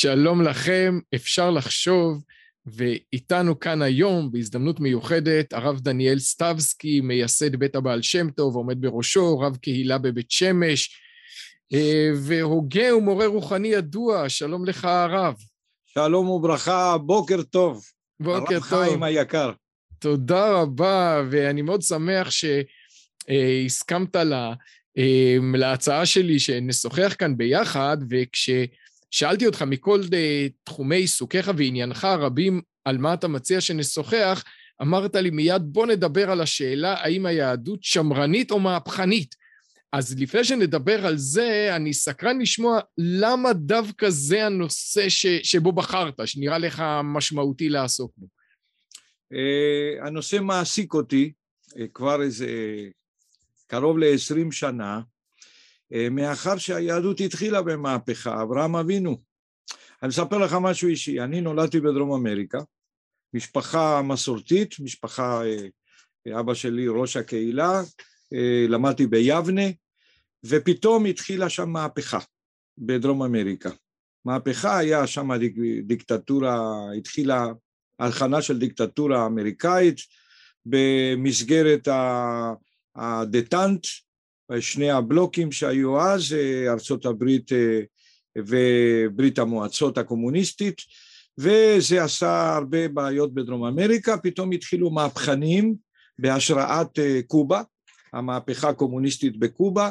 שלום לכם, אפשר לחשוב, ואיתנו כאן היום, בהזדמנות מיוחדת, הרב דניאל סטבסקי, מייסד בית הבעל שם טוב, עומד בראשו, רב קהילה בבית שמש, אה, והוגה ומורה רוחני ידוע, שלום לך הרב. שלום וברכה, בוקר טוב. בוקר הרב טוב. חיים היקר. תודה רבה, ואני מאוד שמח שהסכמת לה, אה, להצעה שלי שנשוחח כאן ביחד, וכששאלתי אותך מכל אה, תחומי עיסוקיך ועניינך הרבים על מה אתה מציע שנשוחח, אמרת לי מיד בוא נדבר על השאלה האם היהדות שמרנית או מהפכנית. אז לפני שנדבר על זה, אני סקרן לשמוע למה דווקא זה הנושא ש, שבו בחרת, שנראה לך משמעותי לעסוק בו. Uh, הנושא מעסיק אותי uh, כבר איזה קרוב ל-20 שנה, מאחר שהיהדות התחילה במהפכה, אברהם אבינו. אני אספר לך משהו אישי, אני נולדתי בדרום אמריקה, משפחה מסורתית, משפחה, אבא שלי ראש הקהילה, למדתי ביבנה, ופתאום התחילה שם מהפכה בדרום אמריקה. מהפכה היה שם דיקטטורה, התחילה הכנה של דיקטטורה אמריקאית במסגרת הדטנט, שני הבלוקים שהיו אז, ארצות הברית וברית המועצות הקומוניסטית, וזה עשה הרבה בעיות בדרום אמריקה, פתאום התחילו מהפכנים בהשראת קובה, המהפכה הקומוניסטית בקובה,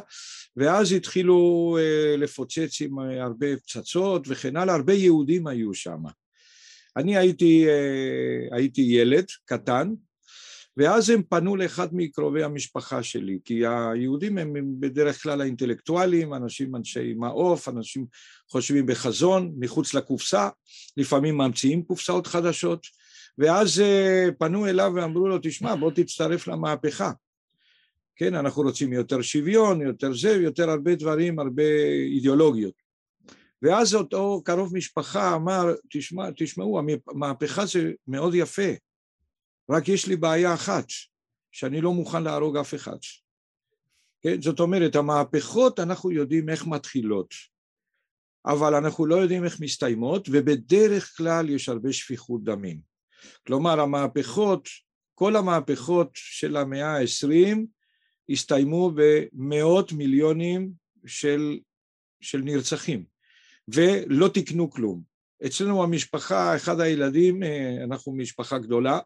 ואז התחילו לפוצץ עם הרבה פצצות וכן הלאה, הרבה יהודים היו שם. אני הייתי, הייתי ילד קטן, ואז הם פנו לאחד מקרובי המשפחה שלי, כי היהודים הם בדרך כלל האינטלקטואלים, אנשים אנשי מעוף, אנשים חושבים בחזון, מחוץ לקופסה, לפעמים ממציאים קופסאות חדשות, ואז פנו אליו ואמרו לו, תשמע, בוא תצטרף למהפכה. כן, אנחנו רוצים יותר שוויון, יותר זה, יותר הרבה דברים, הרבה אידיאולוגיות. ואז אותו קרוב משפחה אמר, תשמע, תשמעו, המהפכה זה מאוד יפה, רק יש לי בעיה אחת, שאני לא מוכן להרוג אף אחד. כן? זאת אומרת, המהפכות אנחנו יודעים איך מתחילות, אבל אנחנו לא יודעים איך מסתיימות, ובדרך כלל יש הרבה שפיכות דמים. כלומר, המהפכות, כל המהפכות של המאה העשרים, הסתיימו במאות מיליונים של, של נרצחים. ולא תיקנו כלום. אצלנו במשפחה, אחד הילדים, אנחנו משפחה גדולה,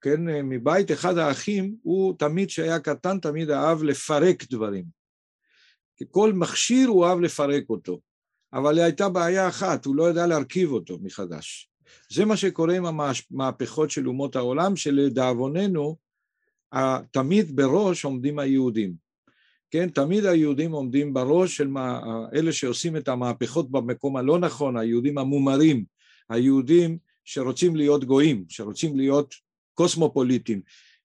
כן, מבית, אחד האחים, הוא תמיד כשהיה קטן, תמיד אהב לפרק דברים. כל מכשיר הוא אהב לפרק אותו, אבל הייתה בעיה אחת, הוא לא ידע להרכיב אותו מחדש. זה מה שקורה עם המהפכות של אומות העולם, שלדאבוננו, תמיד בראש עומדים היהודים. כן, תמיד היהודים עומדים בראש של מה, אלה שעושים את המהפכות במקום הלא נכון, היהודים המומרים, היהודים שרוצים להיות גויים, שרוצים להיות קוסמופוליטים.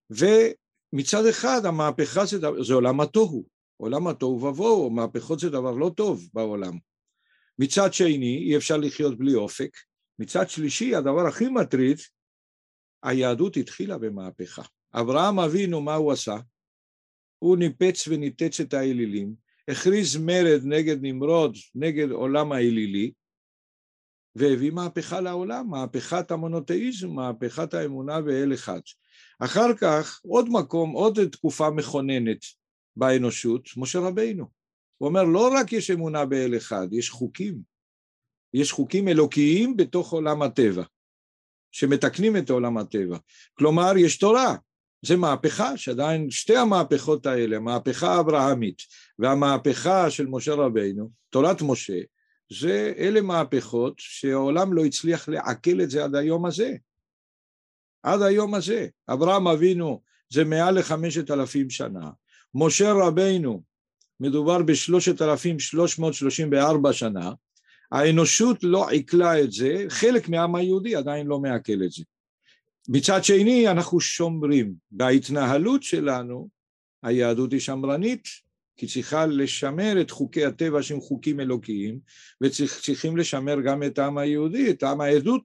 ומצד אחד המהפכה זה, זה עולם התוהו, עולם התוהו ובוהו, מהפכות זה דבר לא טוב בעולם. מצד שני, אי אפשר לחיות בלי אופק. מצד שלישי, הדבר הכי מטריד, היהדות התחילה במהפכה. אברהם אבינו, מה הוא עשה? הוא ניפץ וניתץ את האלילים, הכריז מרד נגד נמרוד, נגד עולם האלילי, והביא מהפכה לעולם, מהפכת המונותאיזם, מהפכת האמונה באל אחד. אחר כך, עוד מקום, עוד תקופה מכוננת באנושות, משה רבינו. הוא אומר, לא רק יש אמונה באל אחד, יש חוקים. יש חוקים אלוקיים בתוך עולם הטבע, שמתקנים את עולם הטבע. כלומר, יש תורה, זה מהפכה שעדיין שתי המהפכות האלה, המהפכה האברהמית והמהפכה של משה רבינו, תורת משה, זה אלה מהפכות שהעולם לא הצליח לעכל את זה עד היום הזה. עד היום הזה. אברהם אבינו זה מעל לחמשת אלפים שנה. משה רבינו מדובר בשלושת אלפים שלוש מאות שלושים וארבע שנה. האנושות לא עיכלה את זה, חלק מהעם היהודי עדיין לא מעכל את זה. מצד שני אנחנו שומרים, בהתנהלות שלנו היהדות היא שמרנית, כי צריכה לשמר את חוקי הטבע שהם חוקים אלוקיים, וצריכים לשמר גם את העם היהודי, את העם העדות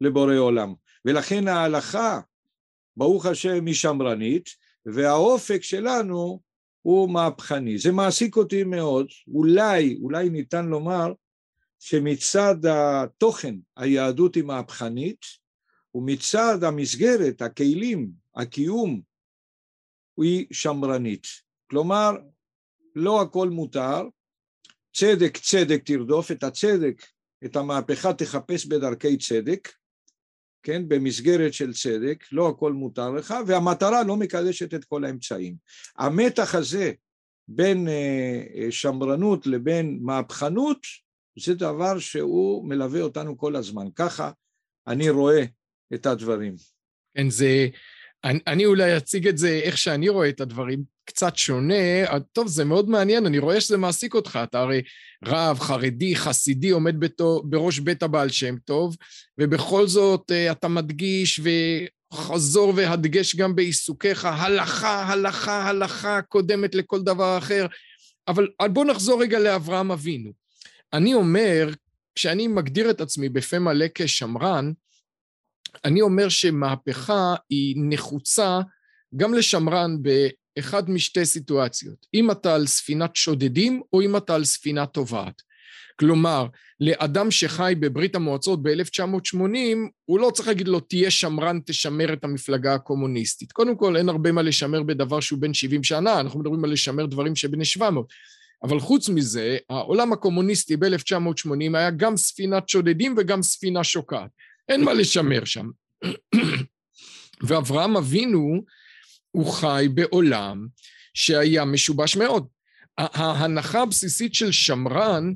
לבורא עולם. ולכן ההלכה, ברוך השם, היא שמרנית, והאופק שלנו הוא מהפכני. זה מעסיק אותי מאוד, אולי, אולי ניתן לומר שמצד התוכן היהדות היא מהפכנית, ומצד המסגרת, הכלים, הקיום, היא שמרנית. כלומר, לא הכל מותר, צדק צדק תרדוף, את הצדק, את המהפכה תחפש בדרכי צדק, כן, במסגרת של צדק, לא הכל מותר לך, והמטרה לא מקדשת את כל האמצעים. המתח הזה בין אה, אה, שמרנות לבין מהפכנות, זה דבר שהוא מלווה אותנו כל הזמן. ככה אני רואה את הדברים. כן, זה... אני, אני אולי אציג את זה איך שאני רואה את הדברים, קצת שונה. טוב, זה מאוד מעניין, אני רואה שזה מעסיק אותך. אתה הרי רב, חרדי, חסידי, עומד בתו, בראש בית הבעל שם טוב, ובכל זאת אה, אתה מדגיש וחזור והדגש גם בעיסוקיך, הלכה, הלכה, הלכה קודמת לכל דבר אחר. אבל בוא נחזור רגע לאברהם אבינו. אני אומר, כשאני מגדיר את עצמי בפה מלא כשמרן, אני אומר שמהפכה היא נחוצה גם לשמרן באחד משתי סיטואציות, אם אתה על ספינת שודדים או אם אתה על ספינה טובעת. כלומר, לאדם שחי בברית המועצות ב-1980, הוא לא צריך להגיד לו תהיה שמרן, תשמר את המפלגה הקומוניסטית. קודם כל, אין הרבה מה לשמר בדבר שהוא בן 70 שנה, אנחנו מדברים על לשמר דברים שבני 700. אבל חוץ מזה, העולם הקומוניסטי ב-1980 היה גם ספינת שודדים וגם ספינה שוקעת. אין מה לשמר שם. ואברהם אבינו, הוא חי בעולם שהיה משובש מאוד. ההנחה הבסיסית של שמרן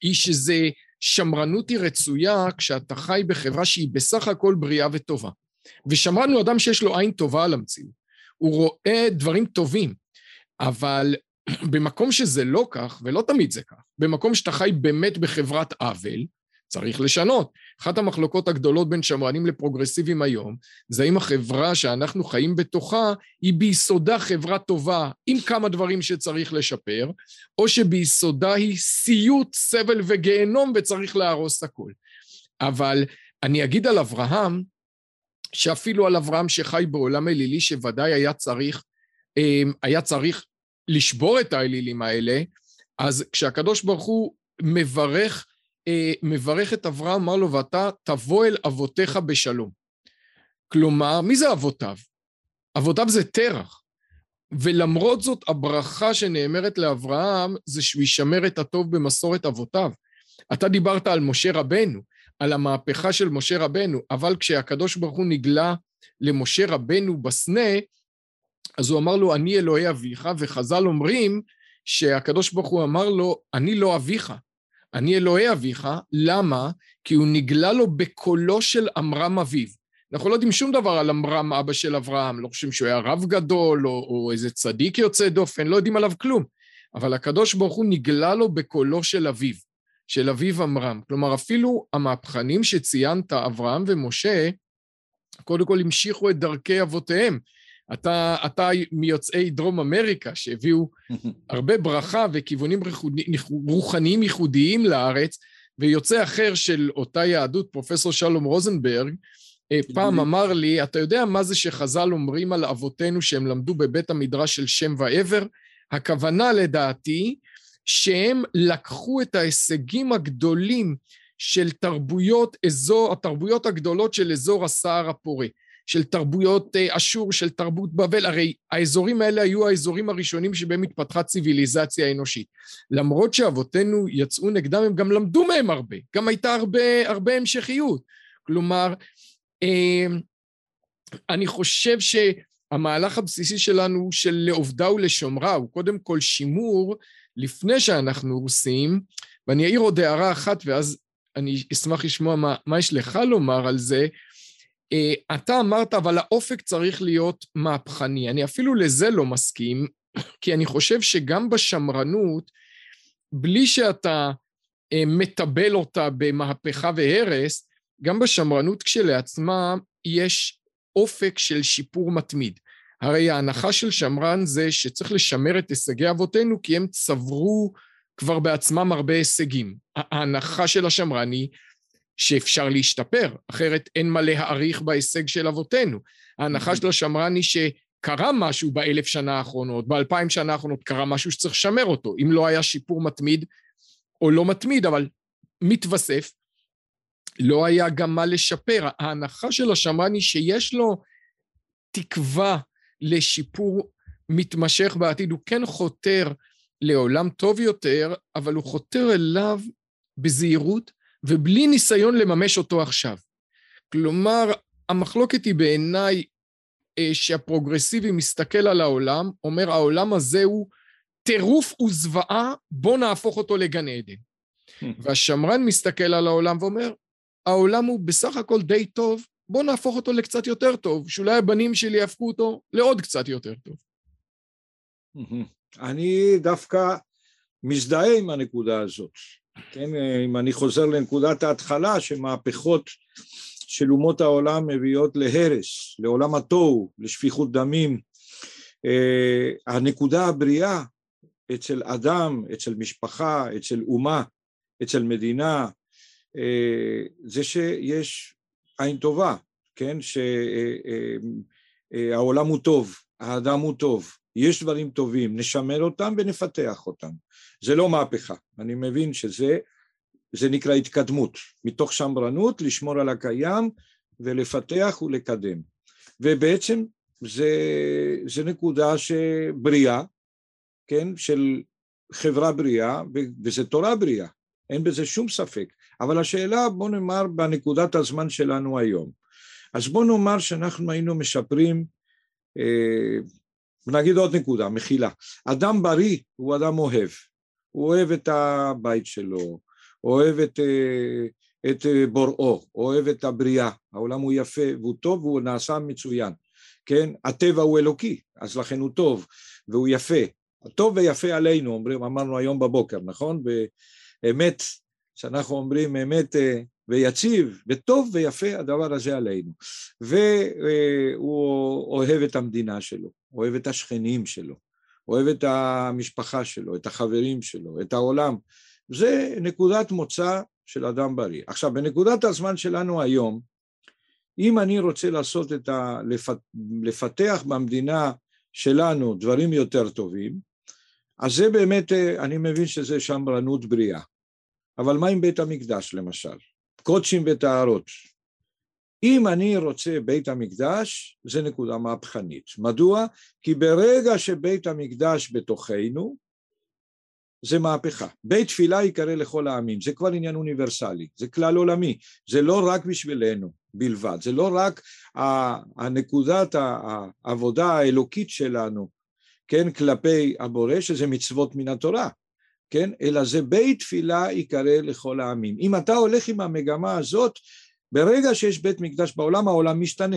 היא שזה, שמרנות היא רצויה כשאתה חי בחברה שהיא בסך הכל בריאה וטובה. ושמרן הוא אדם שיש לו עין טובה על המציאות. הוא רואה דברים טובים, אבל במקום שזה לא כך, ולא תמיד זה כך, במקום שאתה חי באמת בחברת עוול, צריך לשנות. אחת המחלוקות הגדולות בין שמרנים לפרוגרסיביים היום, זה האם החברה שאנחנו חיים בתוכה היא ביסודה חברה טובה עם כמה דברים שצריך לשפר, או שביסודה היא סיוט, סבל וגיהנום וצריך להרוס הכל. אבל אני אגיד על אברהם, שאפילו על אברהם שחי בעולם אלילי שוודאי היה צריך, אמ, היה צריך לשבור את האלילים האלה, אז כשהקדוש ברוך הוא מברך מברך את אברהם, אמר לו, ואתה תבוא אל אבותיך בשלום. כלומר, מי זה אבותיו? אבותיו זה תרח. ולמרות זאת, הברכה שנאמרת לאברהם זה שהוא ישמר את הטוב במסורת אבותיו. אתה דיברת על משה רבנו, על המהפכה של משה רבנו, אבל כשהקדוש ברוך הוא נגלה למשה רבנו בסנה, אז הוא אמר לו, אני אלוהי אביך, וחז"ל אומרים שהקדוש ברוך הוא אמר לו, אני לא אביך, אני אלוהי אביך, למה? כי הוא נגלה לו בקולו של עמרם אביו. אנחנו לא יודעים שום דבר על עמרם אבא של אברהם, לא חושבים שהוא היה רב גדול או, או איזה צדיק יוצא דופן, לא יודעים עליו כלום. אבל הקדוש ברוך הוא נגלה לו בקולו של אביו, של אביו עמרם. כלומר, אפילו המהפכנים שציינת, אברהם ומשה, קודם כל המשיכו את דרכי אבותיהם. אתה, אתה מיוצאי דרום אמריקה שהביאו הרבה ברכה וכיוונים רוחניים ייחודיים לארץ, ויוצא אחר של אותה יהדות, פרופסור שלום רוזנברג, אה, פעם אמר לי, אתה יודע מה זה שחז"ל אומרים על אבותינו שהם למדו בבית המדרש של שם ועבר? הכוונה לדעתי שהם לקחו את ההישגים הגדולים של תרבויות אזור, התרבויות הגדולות של אזור הסהר הפורה. של תרבויות אה, אשור, של תרבות בבל, הרי האזורים האלה היו האזורים הראשונים שבהם התפתחה ציוויליזציה אנושית. למרות שאבותינו יצאו נגדם, הם גם למדו מהם הרבה, גם הייתה הרבה, הרבה המשכיות. כלומר, אה, אני חושב שהמהלך הבסיסי שלנו של לעובדה ולשומרה הוא קודם כל שימור לפני שאנחנו הורסים, ואני אעיר עוד הערה אחת ואז אני אשמח לשמוע מה, מה יש לך לומר על זה, אתה אמרת, אבל האופק צריך להיות מהפכני. אני אפילו לזה לא מסכים, כי אני חושב שגם בשמרנות, בלי שאתה אה, מטבל אותה במהפכה והרס, גם בשמרנות כשלעצמה יש אופק של שיפור מתמיד. הרי ההנחה של שמרן זה שצריך לשמר את הישגי אבותינו כי הם צברו כבר בעצמם הרבה הישגים. ההנחה של השמרן היא שאפשר להשתפר, אחרת אין מה להעריך בהישג של אבותינו. ההנחה של השמרן היא שקרה משהו באלף שנה האחרונות, באלפיים שנה האחרונות קרה משהו שצריך לשמר אותו. אם לא היה שיפור מתמיד או לא מתמיד, אבל מתווסף, לא היה גם מה לשפר. ההנחה של השמרן היא שיש לו תקווה לשיפור מתמשך בעתיד, הוא כן חותר לעולם טוב יותר, אבל הוא חותר אליו בזהירות ובלי ניסיון לממש אותו עכשיו. כלומר, המחלוקת היא בעיניי אה, שהפרוגרסיבי מסתכל על העולם, אומר העולם הזה הוא טירוף וזוועה, בוא נהפוך אותו לגן עדן. והשמרן מסתכל על העולם ואומר, העולם הוא בסך הכל די טוב, בוא נהפוך אותו לקצת יותר טוב, שאולי הבנים שלי יהפכו אותו לעוד קצת יותר טוב. אני דווקא מזדהה עם הנקודה הזאת. כן, אם אני חוזר לנקודת ההתחלה, שמהפכות של אומות העולם מביאות להרס, לעולם התוהו, לשפיכות דמים. אה, הנקודה הבריאה אצל אדם, אצל משפחה, אצל אומה, אצל מדינה, אה, זה שיש עין טובה, כן? שהעולם אה, הוא טוב, האדם הוא טוב, יש דברים טובים, נשמר אותם ונפתח אותם. זה לא מהפכה, אני מבין שזה זה נקרא התקדמות, מתוך שמרנות לשמור על הקיים ולפתח ולקדם. ובעצם זה, זה נקודה שבריאה, כן, של חברה בריאה, וזה תורה בריאה, אין בזה שום ספק. אבל השאלה, בוא נאמר, בנקודת הזמן שלנו היום. אז בוא נאמר שאנחנו היינו משפרים, אה, נגיד עוד נקודה, מחילה. אדם בריא הוא אדם אוהב. הוא אוהב את הבית שלו, אוהב את, אה, את אה, בוראו, אוהב את הבריאה, העולם הוא יפה והוא טוב והוא נעשה מצוין, כן? הטבע הוא אלוקי, אז לכן הוא טוב והוא יפה. טוב ויפה עלינו, אומרים, אמרנו היום בבוקר, נכון? באמת, שאנחנו אומרים אמת אה, ויציב, וטוב ויפה הדבר הזה עלינו. והוא אוהב את המדינה שלו, אוהב את השכנים שלו, אוהב את המשפחה שלו, את החברים שלו, את העולם. זה נקודת מוצא של אדם בריא. עכשיו, בנקודת הזמן שלנו היום, אם אני רוצה לעשות את ה... לפת... לפתח במדינה שלנו דברים יותר טובים, אז זה באמת, אני מבין שזה שמרנות בריאה. אבל מה עם בית המקדש למשל? קודשים וטהרות. אם אני רוצה בית המקדש, זה נקודה מהפכנית. מדוע? כי ברגע שבית המקדש בתוכנו, זה מהפכה. בית תפילה ייקרא לכל העמים, זה כבר עניין אוניברסלי, זה כלל עולמי, זה לא רק בשבילנו בלבד, זה לא רק הנקודת העבודה האלוקית שלנו, כן, כלפי הבורא, שזה מצוות מן התורה, כן, אלא זה בית תפילה ייקרא לכל העמים. אם אתה הולך עם המגמה הזאת, ברגע שיש בית מקדש בעולם, העולם משתנה.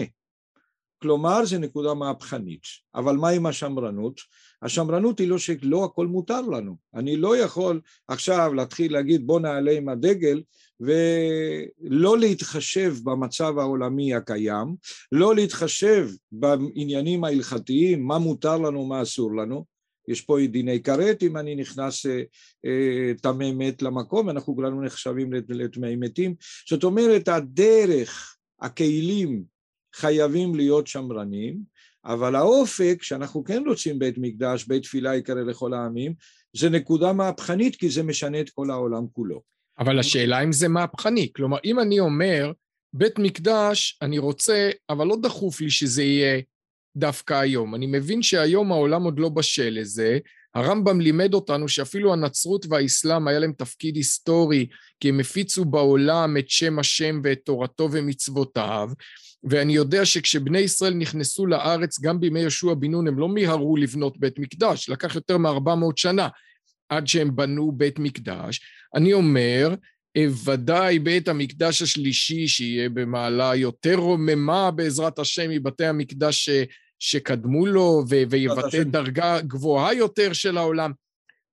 כלומר, זה נקודה מהפכנית. אבל מה עם השמרנות? השמרנות היא לא שלא הכל מותר לנו. אני לא יכול עכשיו להתחיל להגיד בוא נעלה עם הדגל ולא להתחשב במצב העולמי הקיים, לא להתחשב בעניינים ההלכתיים, מה מותר לנו, מה אסור לנו. יש פה דיני כרת אם אני נכנס טמא אה, מת למקום, אנחנו כולנו נחשבים לטמאי מתים. זאת אומרת, הדרך, הכלים חייבים להיות שמרנים, אבל האופק, שאנחנו כן רוצים בית מקדש, בית תפילה יקרא לכל העמים, זה נקודה מהפכנית כי זה משנה את כל העולם כולו. אבל השאלה אם זה מהפכני, כלומר אם אני אומר בית מקדש אני רוצה, אבל לא דחוף לי שזה יהיה דווקא היום. אני מבין שהיום העולם עוד לא בשל לזה, הרמב"ם לימד אותנו שאפילו הנצרות והאסלאם היה להם תפקיד היסטורי, כי הם הפיצו בעולם את שם השם ואת תורתו ומצוותיו, ואני יודע שכשבני ישראל נכנסו לארץ, גם בימי יהושע בן נון, הם לא מיהרו לבנות בית מקדש, לקח יותר מארבע מאות שנה עד שהם בנו בית מקדש. אני אומר, ודאי בית המקדש השלישי, שיהיה במעלה יותר רוממה בעזרת השם מבתי המקדש שקדמו לו, ו, ויבטא דרגה גבוהה יותר של העולם,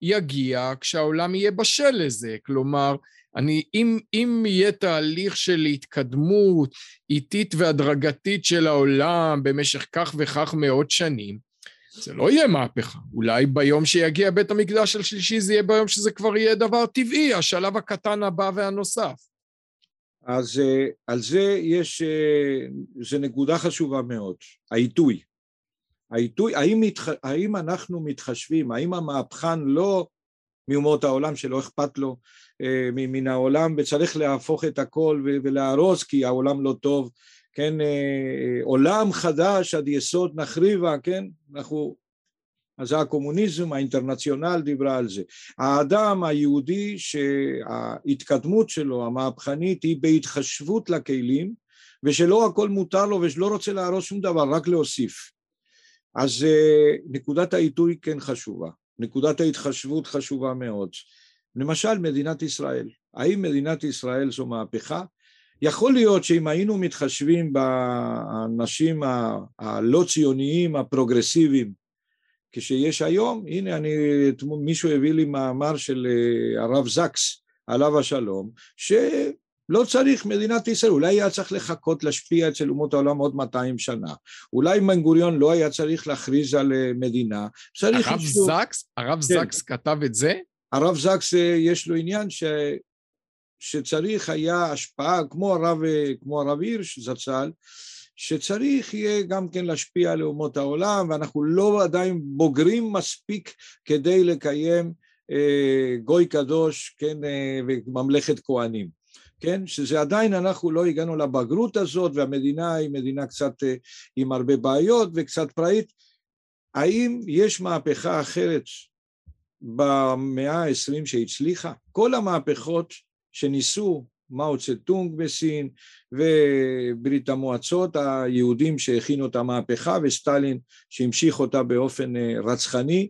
יגיע כשהעולם יהיה בשל לזה. כלומר, אני, אם, אם יהיה תהליך של התקדמות איטית והדרגתית של העולם במשך כך וכך מאות שנים, זה לא יהיה מהפכה. אולי ביום שיגיע בית המקדש השלישי זה יהיה ביום שזה כבר יהיה דבר טבעי, השלב הקטן הבא והנוסף. אז אה, על זה יש, אה, זה נקודה חשובה מאוד, העיתוי. העיתוי, האם, מתח, האם אנחנו מתחשבים, האם המהפכן לא מאומות העולם שלא אכפת לו אה, מן העולם וצריך להפוך את הכל ולהרוס כי העולם לא טוב, כן, אה, עולם חדש עד יסוד נחריבה, כן, אנחנו, אז הקומוניזם, האינטרנציונל דיברה על זה. האדם היהודי שההתקדמות שלו, המהפכנית, היא בהתחשבות לכלים ושלא הכל מותר לו ושלא רוצה להרוס שום דבר, רק להוסיף. אז נקודת העיתוי כן חשובה. נקודת ההתחשבות חשובה מאוד. למשל מדינת ישראל, האם מדינת ישראל זו מהפכה? יכול להיות שאם היינו מתחשבים באנשים הלא ציוניים הפרוגרסיביים כשיש היום, הנה אני, מישהו הביא לי מאמר של אה, הרב זקס עליו השלום, שלא צריך מדינת ישראל, אולי היה צריך לחכות להשפיע אצל אומות העולם עוד 200 שנה, אולי בן גוריון לא היה צריך להכריז על אה, מדינה, צריך... הרב אישור... זקס? הרב כן. זקס כתב את זה? הרב זקס אה, יש לו עניין ש... שצריך היה השפעה, כמו הרב, כמו הרב הירש זצ"ל, שצריך יהיה גם כן להשפיע על אומות העולם, ואנחנו לא עדיין בוגרים מספיק כדי לקיים אה, גוי קדוש, כן, אה, וממלכת כהנים. כן, שזה עדיין אנחנו לא הגענו לבגרות הזאת והמדינה היא מדינה קצת אה, עם הרבה בעיות וקצת פראית. האם יש מהפכה אחרת במאה העשרים שהצליחה? כל המהפכות שניסו מאו צטונג בסין וברית המועצות, היהודים שהכינו את המהפכה וסטלין שהמשיך אותה באופן אה, רצחני.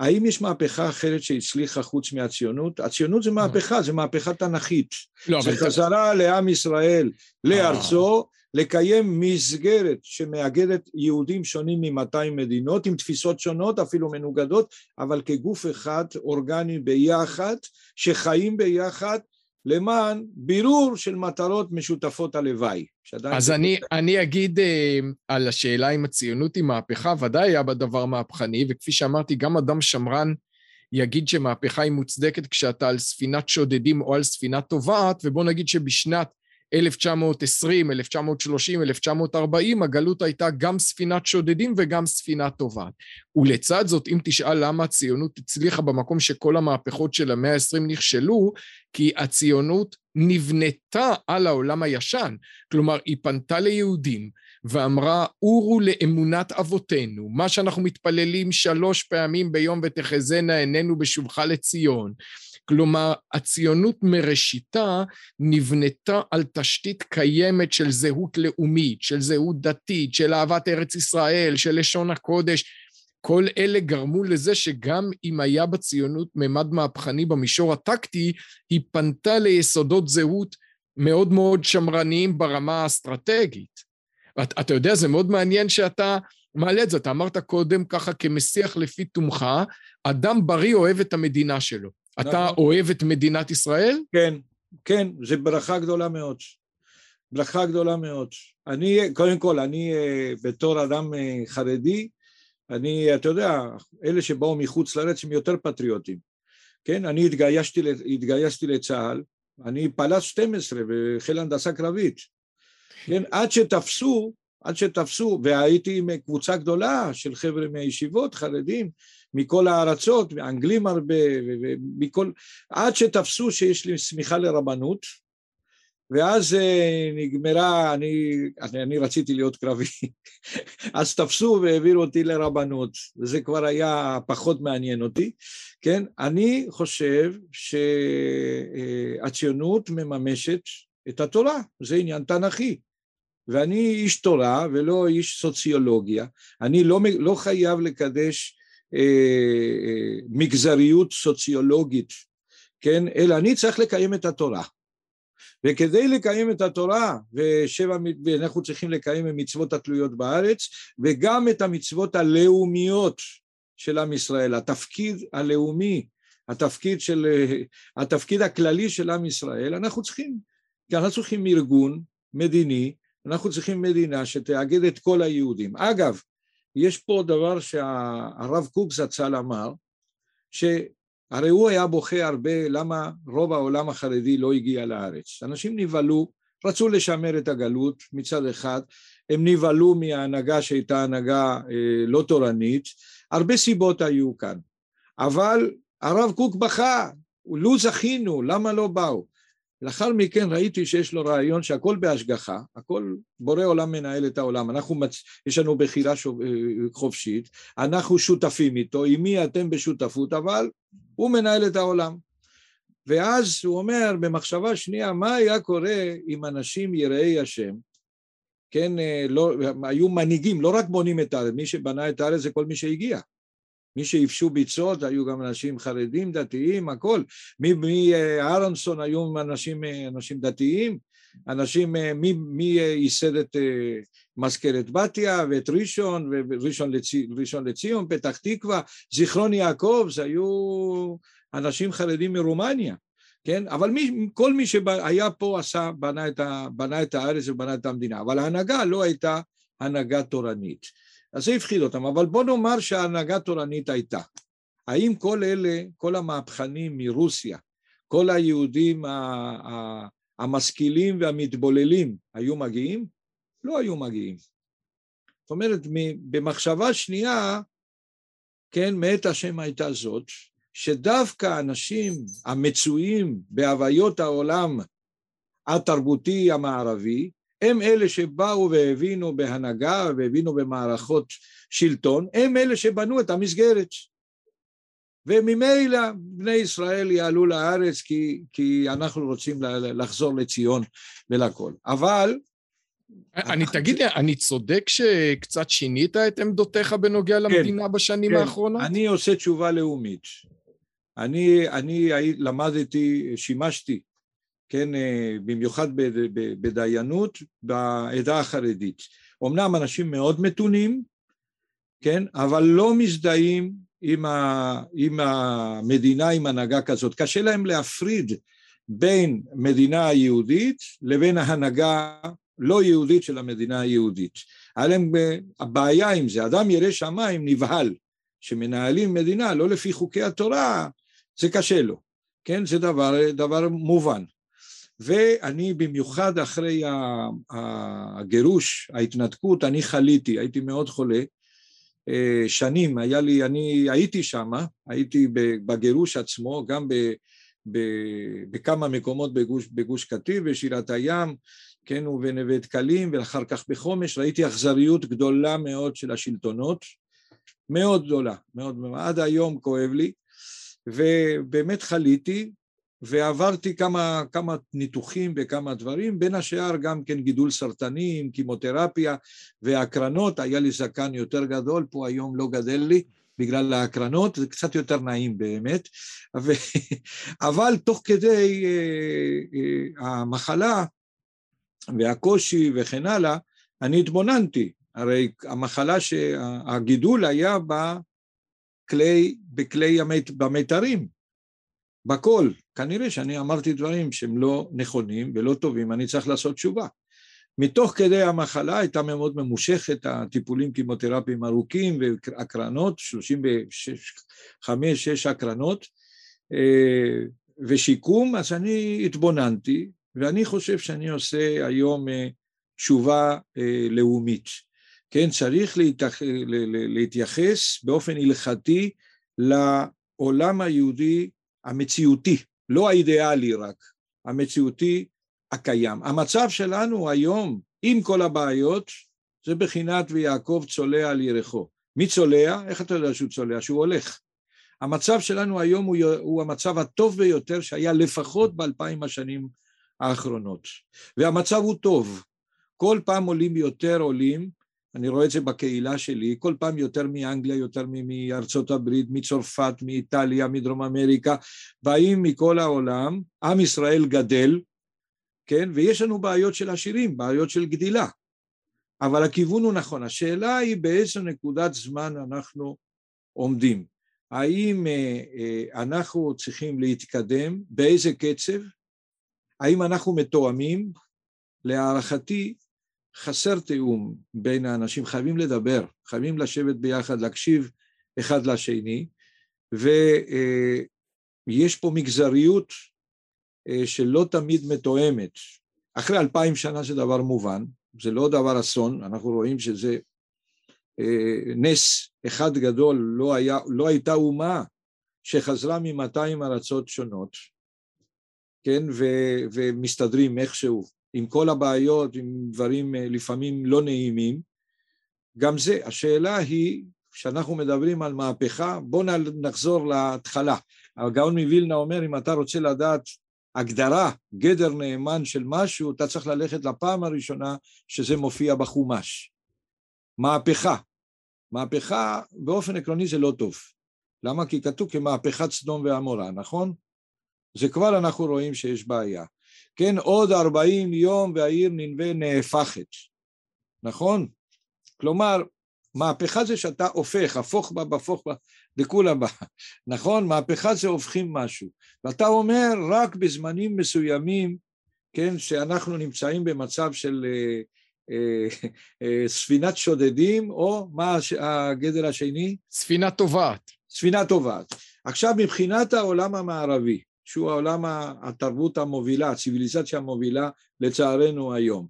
האם יש מהפכה אחרת שהצליחה חוץ מהציונות? הציונות זה מהפכה, זה מהפכה תנכית. לא, זה חזרה לעם ישראל, לארצו, לקיים מסגרת שמאגדת יהודים שונים מ-200 מדינות עם תפיסות שונות אפילו מנוגדות אבל כגוף אחד אורגני ביחד שחיים ביחד למען בירור של מטרות משותפות הלוואי. אז אני, אני אגיד uh, על השאלה אם הציונות היא מהפכה, ודאי היה בה דבר מהפכני, וכפי שאמרתי, גם אדם שמרן יגיד שמהפכה היא מוצדקת כשאתה על ספינת שודדים או על ספינה טובעת, ובוא נגיד שבשנת 1920, 1930, 1940, הגלות הייתה גם ספינת שודדים וגם ספינה טובעת. ולצד זאת, אם תשאל למה הציונות הצליחה במקום שכל המהפכות של המאה ה-20 נכשלו, כי הציונות נבנתה על העולם הישן. כלומר, היא פנתה ליהודים ואמרה, אורו לאמונת אבותינו, מה שאנחנו מתפללים שלוש פעמים ביום ותחזינה עינינו בשובך לציון. כלומר, הציונות מראשיתה נבנתה על תשתית קיימת של זהות לאומית, של זהות דתית, של אהבת ארץ ישראל, של לשון הקודש. כל אלה גרמו לזה שגם אם היה בציונות ממד מהפכני במישור הטקטי, היא פנתה ליסודות זהות מאוד מאוד שמרניים ברמה האסטרטגית. אתה, אתה יודע, זה מאוד מעניין שאתה מעלה את זה. אתה אמרת קודם ככה כמסיח לפי תומך, אדם בריא אוהב את המדינה שלו. אתה נכון. אוהב את מדינת ישראל? כן, כן, זו ברכה גדולה מאוד. ברכה גדולה מאוד. אני, קודם כל, אני אה, בתור אדם אה, חרדי, אני, אתה יודע, אלה שבאו מחוץ לארץ הם יותר פטריוטים. כן, אני התגייסתי, התגייסתי לצה"ל, אני פלס 12 בחיל הנדסה קרבית. כן, עד שתפסו, עד שתפסו, והייתי עם קבוצה גדולה של חבר'ה מהישיבות, חרדים, מכל הארצות, אנגלים הרבה, ומכל... עד שתפסו שיש לי סמיכה לרבנות, ואז אה, נגמרה, אני, אני, אני רציתי להיות קרבי, אז תפסו והעבירו אותי לרבנות, וזה כבר היה פחות מעניין אותי, כן? אני חושב שהציונות מממשת את התורה, זה עניין תנכי. ואני איש תורה ולא איש סוציולוגיה, אני לא, לא חייב לקדש אה, אה, מגזריות סוציולוגית, כן? אלא אני צריך לקיים את התורה. וכדי לקיים את התורה, ושבע, ואנחנו צריכים לקיים המצוות התלויות בארץ, וגם את המצוות הלאומיות של עם ישראל, התפקיד הלאומי, התפקיד, של, התפקיד הכללי של עם ישראל, אנחנו צריכים, כי אנחנו צריכים ארגון מדיני, אנחנו צריכים מדינה שתאגד את כל היהודים. אגב, יש פה דבר שהרב קוק זצ"ל אמר, שהרי הוא היה בוכה הרבה למה רוב העולם החרדי לא הגיע לארץ. אנשים נבהלו, רצו לשמר את הגלות מצד אחד, הם נבהלו מההנהגה שהייתה הנהגה אה, לא תורנית, הרבה סיבות היו כאן, אבל הרב קוק בכה, לו זכינו, למה לא באו? לאחר מכן ראיתי שיש לו רעיון שהכל בהשגחה, הכל בורא עולם מנהל את העולם, אנחנו, מצ... יש לנו בחירה שוב... חופשית, אנחנו שותפים איתו, עם מי אתם בשותפות, אבל הוא מנהל את העולם. ואז הוא אומר במחשבה שנייה, מה היה קורה אם אנשים יראי השם, כן, אה, לא, היו מנהיגים, לא רק בונים את הארץ, מי שבנה את הארץ זה כל מי שהגיע. מי שיפשו ביצות היו גם אנשים חרדים, דתיים, הכל. מאהרונסון היו אנשים, אנשים דתיים, אנשים, מי, מי ייסד את מזכרת בתיה ואת ראשון, וראשון לצי, לציון, פתח תקווה, זיכרון יעקב, זה היו אנשים חרדים מרומניה, כן? אבל מי, כל מי שהיה פה עשה, בנה את, ה, בנה את הארץ ובנה את המדינה, אבל ההנהגה לא הייתה הנהגה תורנית. אז זה הפחיד אותם, אבל בוא נאמר שההנהגה תורנית הייתה. האם כל אלה, כל המהפכנים מרוסיה, כל היהודים המשכילים והמתבוללים היו מגיעים? לא היו מגיעים. זאת אומרת, במחשבה שנייה, כן, מאת השם הייתה זאת, שדווקא האנשים המצויים בהוויות העולם התרבותי המערבי, הם אלה שבאו והבינו בהנהגה והבינו במערכות שלטון, הם אלה שבנו את המסגרת. וממילא בני ישראל יעלו לארץ כי, כי אנחנו רוצים לחזור לציון ולכל. אבל... אני תגיד לי, אני צודק שקצת שינית את עמדותיך בנוגע כן, למדינה בשנים כן, האחרונות? אני עושה תשובה לאומית. אני, אני למדתי, שימשתי כן, אה, במיוחד בדיינות, בעדה החרדית. אמנם אנשים מאוד מתונים, כן, אבל לא מזדהים עם, ה, עם המדינה, עם הנהגה כזאת. קשה להם להפריד בין מדינה יהודית לבין ההנהגה לא יהודית של המדינה היהודית. היה להם הבעיה עם זה, אדם ירא שמיים נבהל, שמנהלים מדינה לא לפי חוקי התורה, זה קשה לו, כן? זה דבר, דבר מובן. ואני במיוחד אחרי הגירוש, ההתנתקות, אני חליתי, הייתי מאוד חולה, אה, שנים, היה לי, אני הייתי שם, הייתי בגירוש עצמו, גם ב, ב, בכמה מקומות בגוש, בגוש קטיף, בשירת הים, כן, ובנווה דקלים, ואחר כך בחומש, ראיתי אכזריות גדולה מאוד של השלטונות, מאוד גדולה, מאוד, עד היום כואב לי, ובאמת חליתי, ועברתי כמה, כמה ניתוחים וכמה דברים, בין השאר גם כן גידול סרטני עם קימותרפיה והקרנות, היה לי זקן יותר גדול, פה היום לא גדל לי בגלל ההקרנות, זה קצת יותר נעים באמת, ו... אבל תוך כדי uh, uh, המחלה והקושי וכן הלאה, אני התבוננתי, הרי המחלה שהגידול היה בכלי, בכלי המת, במיתרים, בכל. כנראה שאני אמרתי דברים שהם לא נכונים ולא טובים, אני צריך לעשות תשובה. מתוך כדי המחלה הייתה מאוד ממושכת, הטיפולים קימותרפיים ארוכים והקרנות, 35-6 הקרנות, אה, ושיקום, אז אני התבוננתי, ואני חושב שאני עושה היום אה, תשובה אה, לאומית. כן, צריך להתייח... להתייחס באופן הלכתי לעולם היהודי המציאותי, לא האידיאלי רק, המציאותי הקיים. המצב שלנו היום, עם כל הבעיות, זה בחינת ויעקב צולע על ירחו. מי צולע? איך אתה יודע שהוא צולע? שהוא הולך. המצב שלנו היום הוא, הוא המצב הטוב ביותר שהיה לפחות באלפיים השנים האחרונות. והמצב הוא טוב. כל פעם עולים יותר עולים, אני רואה את זה בקהילה שלי, כל פעם יותר מאנגליה, יותר מארצות הברית, מצרפת, מאיטליה, מדרום אמריקה, באים מכל העולם, עם ישראל גדל, כן, ויש לנו בעיות של עשירים, בעיות של גדילה, אבל הכיוון הוא נכון. השאלה היא באיזו נקודת זמן אנחנו עומדים. האם אה, אה, אנחנו צריכים להתקדם, באיזה קצב, האם אנחנו מתואמים? להערכתי חסר תיאום בין האנשים, חייבים לדבר, חייבים לשבת ביחד, להקשיב אחד לשני, ויש פה מגזריות אה, שלא תמיד מתואמת. אחרי אלפיים שנה זה דבר מובן, זה לא דבר אסון, אנחנו רואים שזה אה, נס אחד גדול, לא, היה, לא הייתה אומה שחזרה מ-200 ארצות שונות, כן, ו- ומסתדרים איכשהו, עם כל הבעיות, עם דברים אה, לפעמים לא נעימים. גם זה, השאלה היא, כשאנחנו מדברים על מהפכה, בואו נחזור להתחלה. הגאון מווילנה אומר, אם אתה רוצה לדעת הגדרה, גדר נאמן של משהו, אתה צריך ללכת לפעם הראשונה שזה מופיע בחומש. מהפכה. מהפכה באופן עקרוני זה לא טוב. למה? כי כתוב כמהפכת סדום ועמורה, נכון? זה כבר אנחנו רואים שיש בעיה. כן, עוד ארבעים יום והעיר ננבה נהפכת, נכון? כלומר, מהפכה זה שאתה הופך, הפוך בה, בפוך בה, דכולה בה, נכון? מהפכה זה הופכים משהו. ואתה אומר, רק בזמנים מסוימים, כן, שאנחנו נמצאים במצב של אה, אה, אה, ספינת שודדים, או מה הגדר השני? ספינה טובעת. ספינה טובעת. עכשיו, מבחינת העולם המערבי, שהוא העולם התרבות המובילה, הציוויליזציה המובילה, לצערנו היום,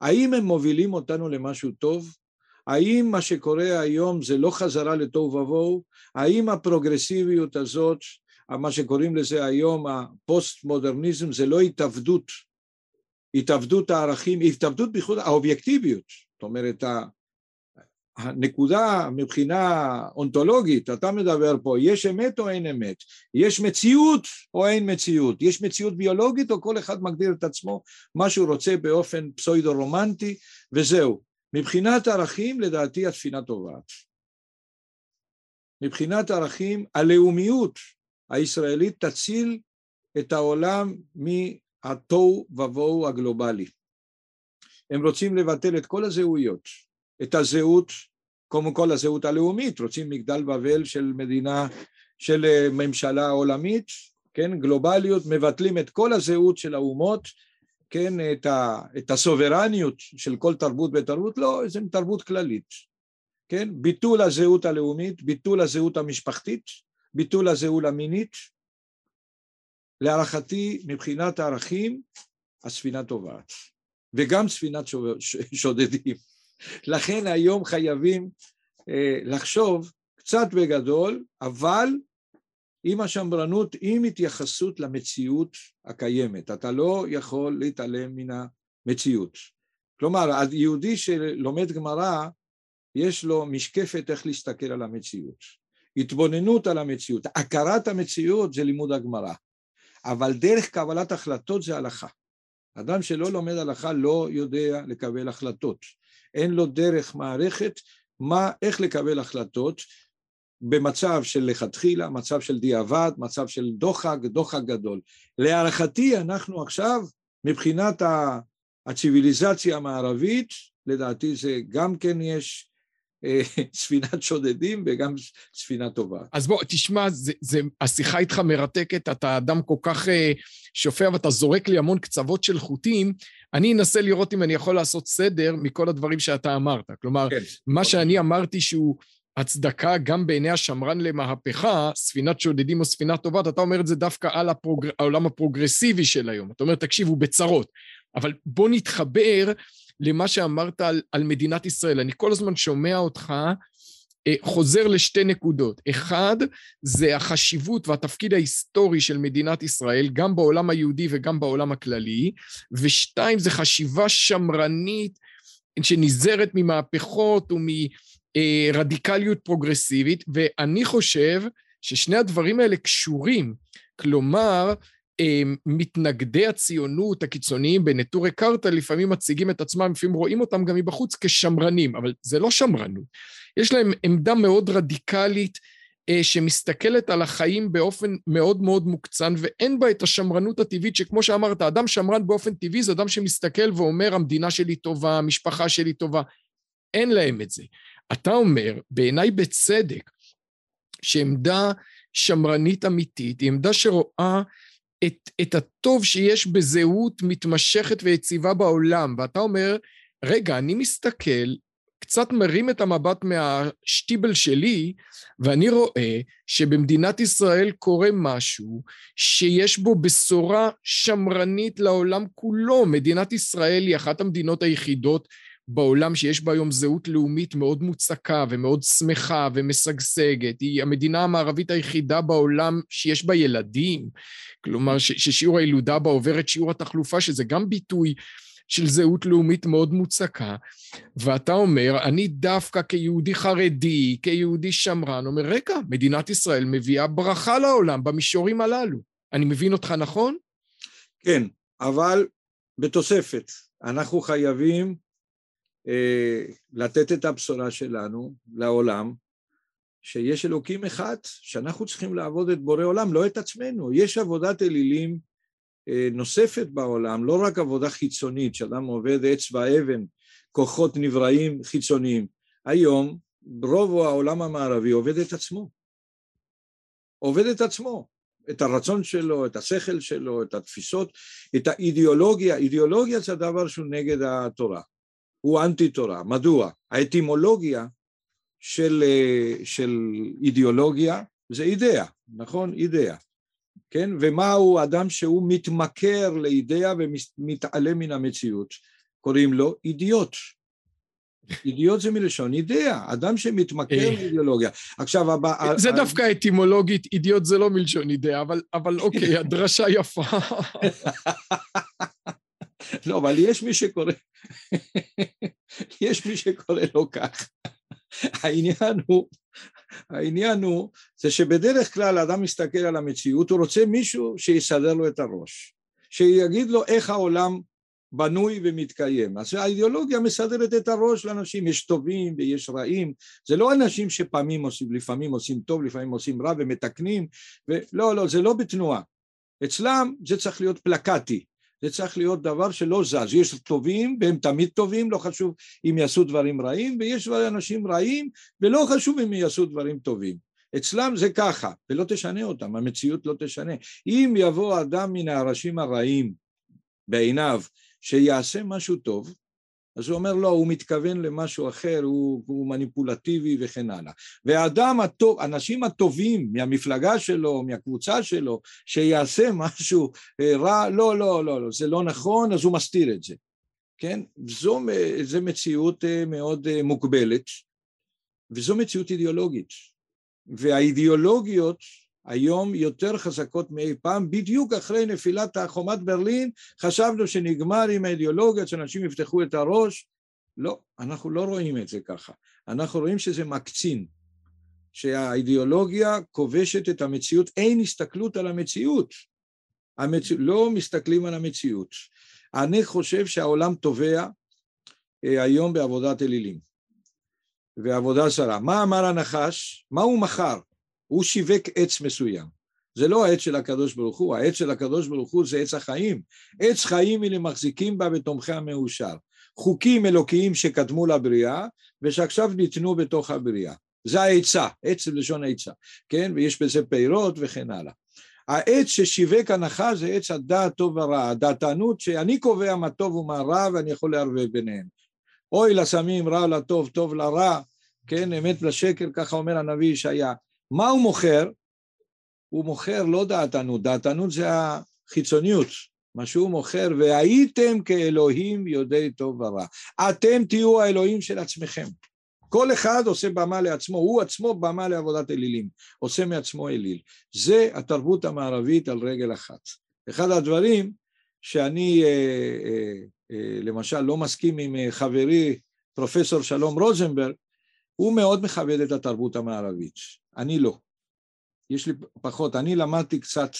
האם הם מובילים אותנו למשהו טוב? האם מה שקורה היום זה לא חזרה לתוהו ובוהו? האם הפרוגרסיביות הזאת, מה שקוראים לזה היום הפוסט-מודרניזם, זה לא התאבדות, התאבדות הערכים, התאבדות בייחוד האובייקטיביות, זאת אומרת הנקודה מבחינה אונתולוגית, אתה מדבר פה, יש אמת או אין אמת? יש מציאות או אין מציאות? יש מציאות ביולוגית או כל אחד מגדיר את עצמו מה שהוא רוצה באופן פסוידו-רומנטי וזהו. מבחינת ערכים לדעתי הספינה טובעת. מבחינת ערכים הלאומיות הישראלית תציל את העולם מהתוהו ובוהו הגלובלי. הם רוצים לבטל את כל הזהויות, את הזהות, קודם כל הזהות הלאומית, רוצים מגדל בבל של מדינה, של אה, ממשלה עולמית, כן, גלובליות, מבטלים את כל הזהות של האומות, כן, את, ה, את הסוברניות של כל תרבות ותרבות, לא, זה תרבות כללית, כן, ביטול הזהות הלאומית, ביטול הזהות המשפחתית, ביטול הזהות המינית, להערכתי מבחינת הערכים הספינה טובעת, וגם ספינת שודדים. לכן היום חייבים אה, לחשוב קצת בגדול, אבל עם השמרנות, עם התייחסות למציאות הקיימת. אתה לא יכול להתעלם מן המציאות. כלומר, היהודי שלומד גמרא, יש לו משקפת איך להסתכל על המציאות. התבוננות על המציאות. הכרת המציאות זה לימוד הגמרא, אבל דרך קבלת החלטות זה הלכה. אדם שלא לומד הלכה לא יודע לקבל החלטות. אין לו דרך מערכת מה, איך לקבל החלטות במצב של לכתחילה, מצב של דיעבד, מצב של דוחק, דוחק גדול. להערכתי אנחנו עכשיו, מבחינת הציוויליזציה המערבית, לדעתי זה גם כן יש ספינת שודדים וגם ספינה טובה. אז בוא, תשמע, זה, זה, השיחה איתך מרתקת, אתה אדם כל כך uh, שופע ואתה זורק לי המון קצוות של חוטים. אני אנסה לראות אם אני יכול לעשות סדר מכל הדברים שאתה אמרת. כלומר, כן, מה. שאני אמרתי שהוא הצדקה גם בעיני השמרן למהפכה, ספינת שודדים או ספינה טובה, אתה אומר את זה דווקא על הפרוג... העולם הפרוגרסיבי של היום. אתה אומר, תקשיב, הוא בצרות. אבל בוא נתחבר למה שאמרת על, על מדינת ישראל. אני כל הזמן שומע אותך אה, חוזר לשתי נקודות. אחד, זה החשיבות והתפקיד ההיסטורי של מדינת ישראל, גם בעולם היהודי וגם בעולם הכללי, ושתיים, זה חשיבה שמרנית שנזהרת ממהפכות ומרדיקליות פרוגרסיבית, ואני חושב ששני הדברים האלה קשורים. כלומר, אה, מתנגדי הציונות הקיצוניים בנטורי קרתא לפעמים מציגים את עצמם, לפעמים רואים אותם גם מבחוץ כשמרנים, אבל זה לא שמרנות. יש להם עמדה מאוד רדיקלית אה, שמסתכלת על החיים באופן מאוד מאוד מוקצן ואין בה את השמרנות הטבעית שכמו שאמרת, אדם שמרן באופן טבעי זה אדם שמסתכל ואומר המדינה שלי טובה, המשפחה שלי טובה. אין להם את זה. אתה אומר, בעיניי בצדק, שעמדה שמרנית אמיתית היא עמדה שרואה את, את הטוב שיש בזהות מתמשכת ויציבה בעולם, ואתה אומר, רגע, אני מסתכל, קצת מרים את המבט מהשטיבל שלי, ואני רואה שבמדינת ישראל קורה משהו שיש בו בשורה שמרנית לעולם כולו. מדינת ישראל היא אחת המדינות היחידות בעולם שיש בה היום זהות לאומית מאוד מוצקה ומאוד שמחה ומשגשגת. היא המדינה המערבית היחידה בעולם שיש בה ילדים, כלומר ששיעור הילודה בה עובר את שיעור התחלופה, שזה גם ביטוי של זהות לאומית מאוד מוצקה, ואתה אומר, אני דווקא כיהודי חרדי, כיהודי שמרן, אומר, רגע, מדינת ישראל מביאה ברכה לעולם במישורים הללו. אני מבין אותך נכון? כן, אבל בתוספת, אנחנו חייבים לתת את הבשורה שלנו לעולם, שיש אלוקים אחד, שאנחנו צריכים לעבוד את בורא עולם, לא את עצמנו. יש עבודת אלילים אה, נוספת בעולם, לא רק עבודה חיצונית, שאדם עובד עץ ואבן, כוחות נבראים חיצוניים. היום רוב העולם המערבי עובד את עצמו. עובד את עצמו, את הרצון שלו, את השכל שלו, את התפיסות, את האידיאולוגיה. אידיאולוגיה זה הדבר שהוא נגד התורה, הוא אנטי תורה. מדוע? האטימולוגיה של, אה, של אידיאולוגיה זה אידאה, נכון? אידאה. כן? ומהו אדם שהוא מתמכר לאידאה ומתעלם מן המציאות? קוראים לו אידיוט. אידיוט זה מלשון אידאה, אדם שמתמכר אה. לאידיאולוגיה. עכשיו, הבא... זה דווקא אטימולוגית, אידיוט זה לא מלשון אידאה, אבל, אבל אוקיי, הדרשה יפה. לא, אבל יש מי שקורא, יש מי שקורא לו כך. העניין הוא, העניין הוא, זה שבדרך כלל האדם מסתכל על המציאות, הוא רוצה מישהו שיסדר לו את הראש, שיגיד לו איך העולם בנוי ומתקיים. אז האידיאולוגיה מסדרת את הראש לאנשים, יש טובים ויש רעים, זה לא אנשים שפעמים עושים, לפעמים עושים טוב, לפעמים עושים רע ומתקנים, ולא, לא, זה לא בתנועה. אצלם זה צריך להיות פלקטי, זה צריך להיות דבר שלא זז, יש טובים והם תמיד טובים, לא חשוב אם יעשו דברים רעים, ויש אנשים רעים ולא חשוב אם יעשו דברים טובים. אצלם זה ככה, ולא תשנה אותם, המציאות לא תשנה. אם יבוא אדם מן האנשים הרעים בעיניו שיעשה משהו טוב, אז הוא אומר לא, הוא מתכוון למשהו אחר, הוא, הוא מניפולטיבי וכן הלאה. והאדם הטוב, אנשים הטובים מהמפלגה שלו, מהקבוצה שלו, שיעשה משהו אה, רע, לא, לא, לא, לא, זה לא נכון, אז הוא מסתיר את זה. כן? זו, זו מציאות אה, מאוד אה, מוגבלת, וזו מציאות אידיאולוגית. והאידיאולוגיות היום יותר חזקות מאי פעם, בדיוק אחרי נפילת חומת ברלין חשבנו שנגמר עם האידיאולוגיה, שאנשים יפתחו את הראש, לא, אנחנו לא רואים את זה ככה, אנחנו רואים שזה מקצין, שהאידיאולוגיה כובשת את המציאות, אין הסתכלות על המציאות, המצ... לא מסתכלים על המציאות. אני חושב שהעולם תובע אה, היום בעבודת אלילים ועבודה זרה. מה אמר הנחש? מה הוא מכר? הוא שיווק עץ מסוים. זה לא העץ של הקדוש ברוך הוא, העץ של הקדוש ברוך הוא זה עץ החיים. עץ חיים הנה מחזיקים בה ותומכי המאושר. חוקים אלוקיים שקדמו לבריאה ושעכשיו ניתנו בתוך הבריאה. זה העצה, עץ לשון עצה, כן? ויש בזה פירות וכן הלאה. העץ ששיווק הנחה זה עץ הדעת טוב ורע, הדעתנות שאני קובע מה טוב ומה רע ואני יכול לערבב ביניהם. אוי לסמים, רע לטוב, טוב לרע, כן, אמת לשקר, ככה אומר הנביא ישעיה. מה הוא מוכר? הוא מוכר לא דעתנות, דעתנות זה החיצוניות, מה שהוא מוכר, והייתם כאלוהים יודעי טוב ורע. אתם תהיו האלוהים של עצמכם. כל אחד עושה במה לעצמו, הוא עצמו במה לעבודת אלילים, עושה מעצמו אליל. זה התרבות המערבית על רגל אחת. אחד הדברים שאני אה, אה, אה, למשל לא מסכים עם אה, חברי פרופסור שלום רוזנברג, הוא מאוד מכבד את התרבות המערבית. אני לא. יש לי פחות. אני למדתי קצת,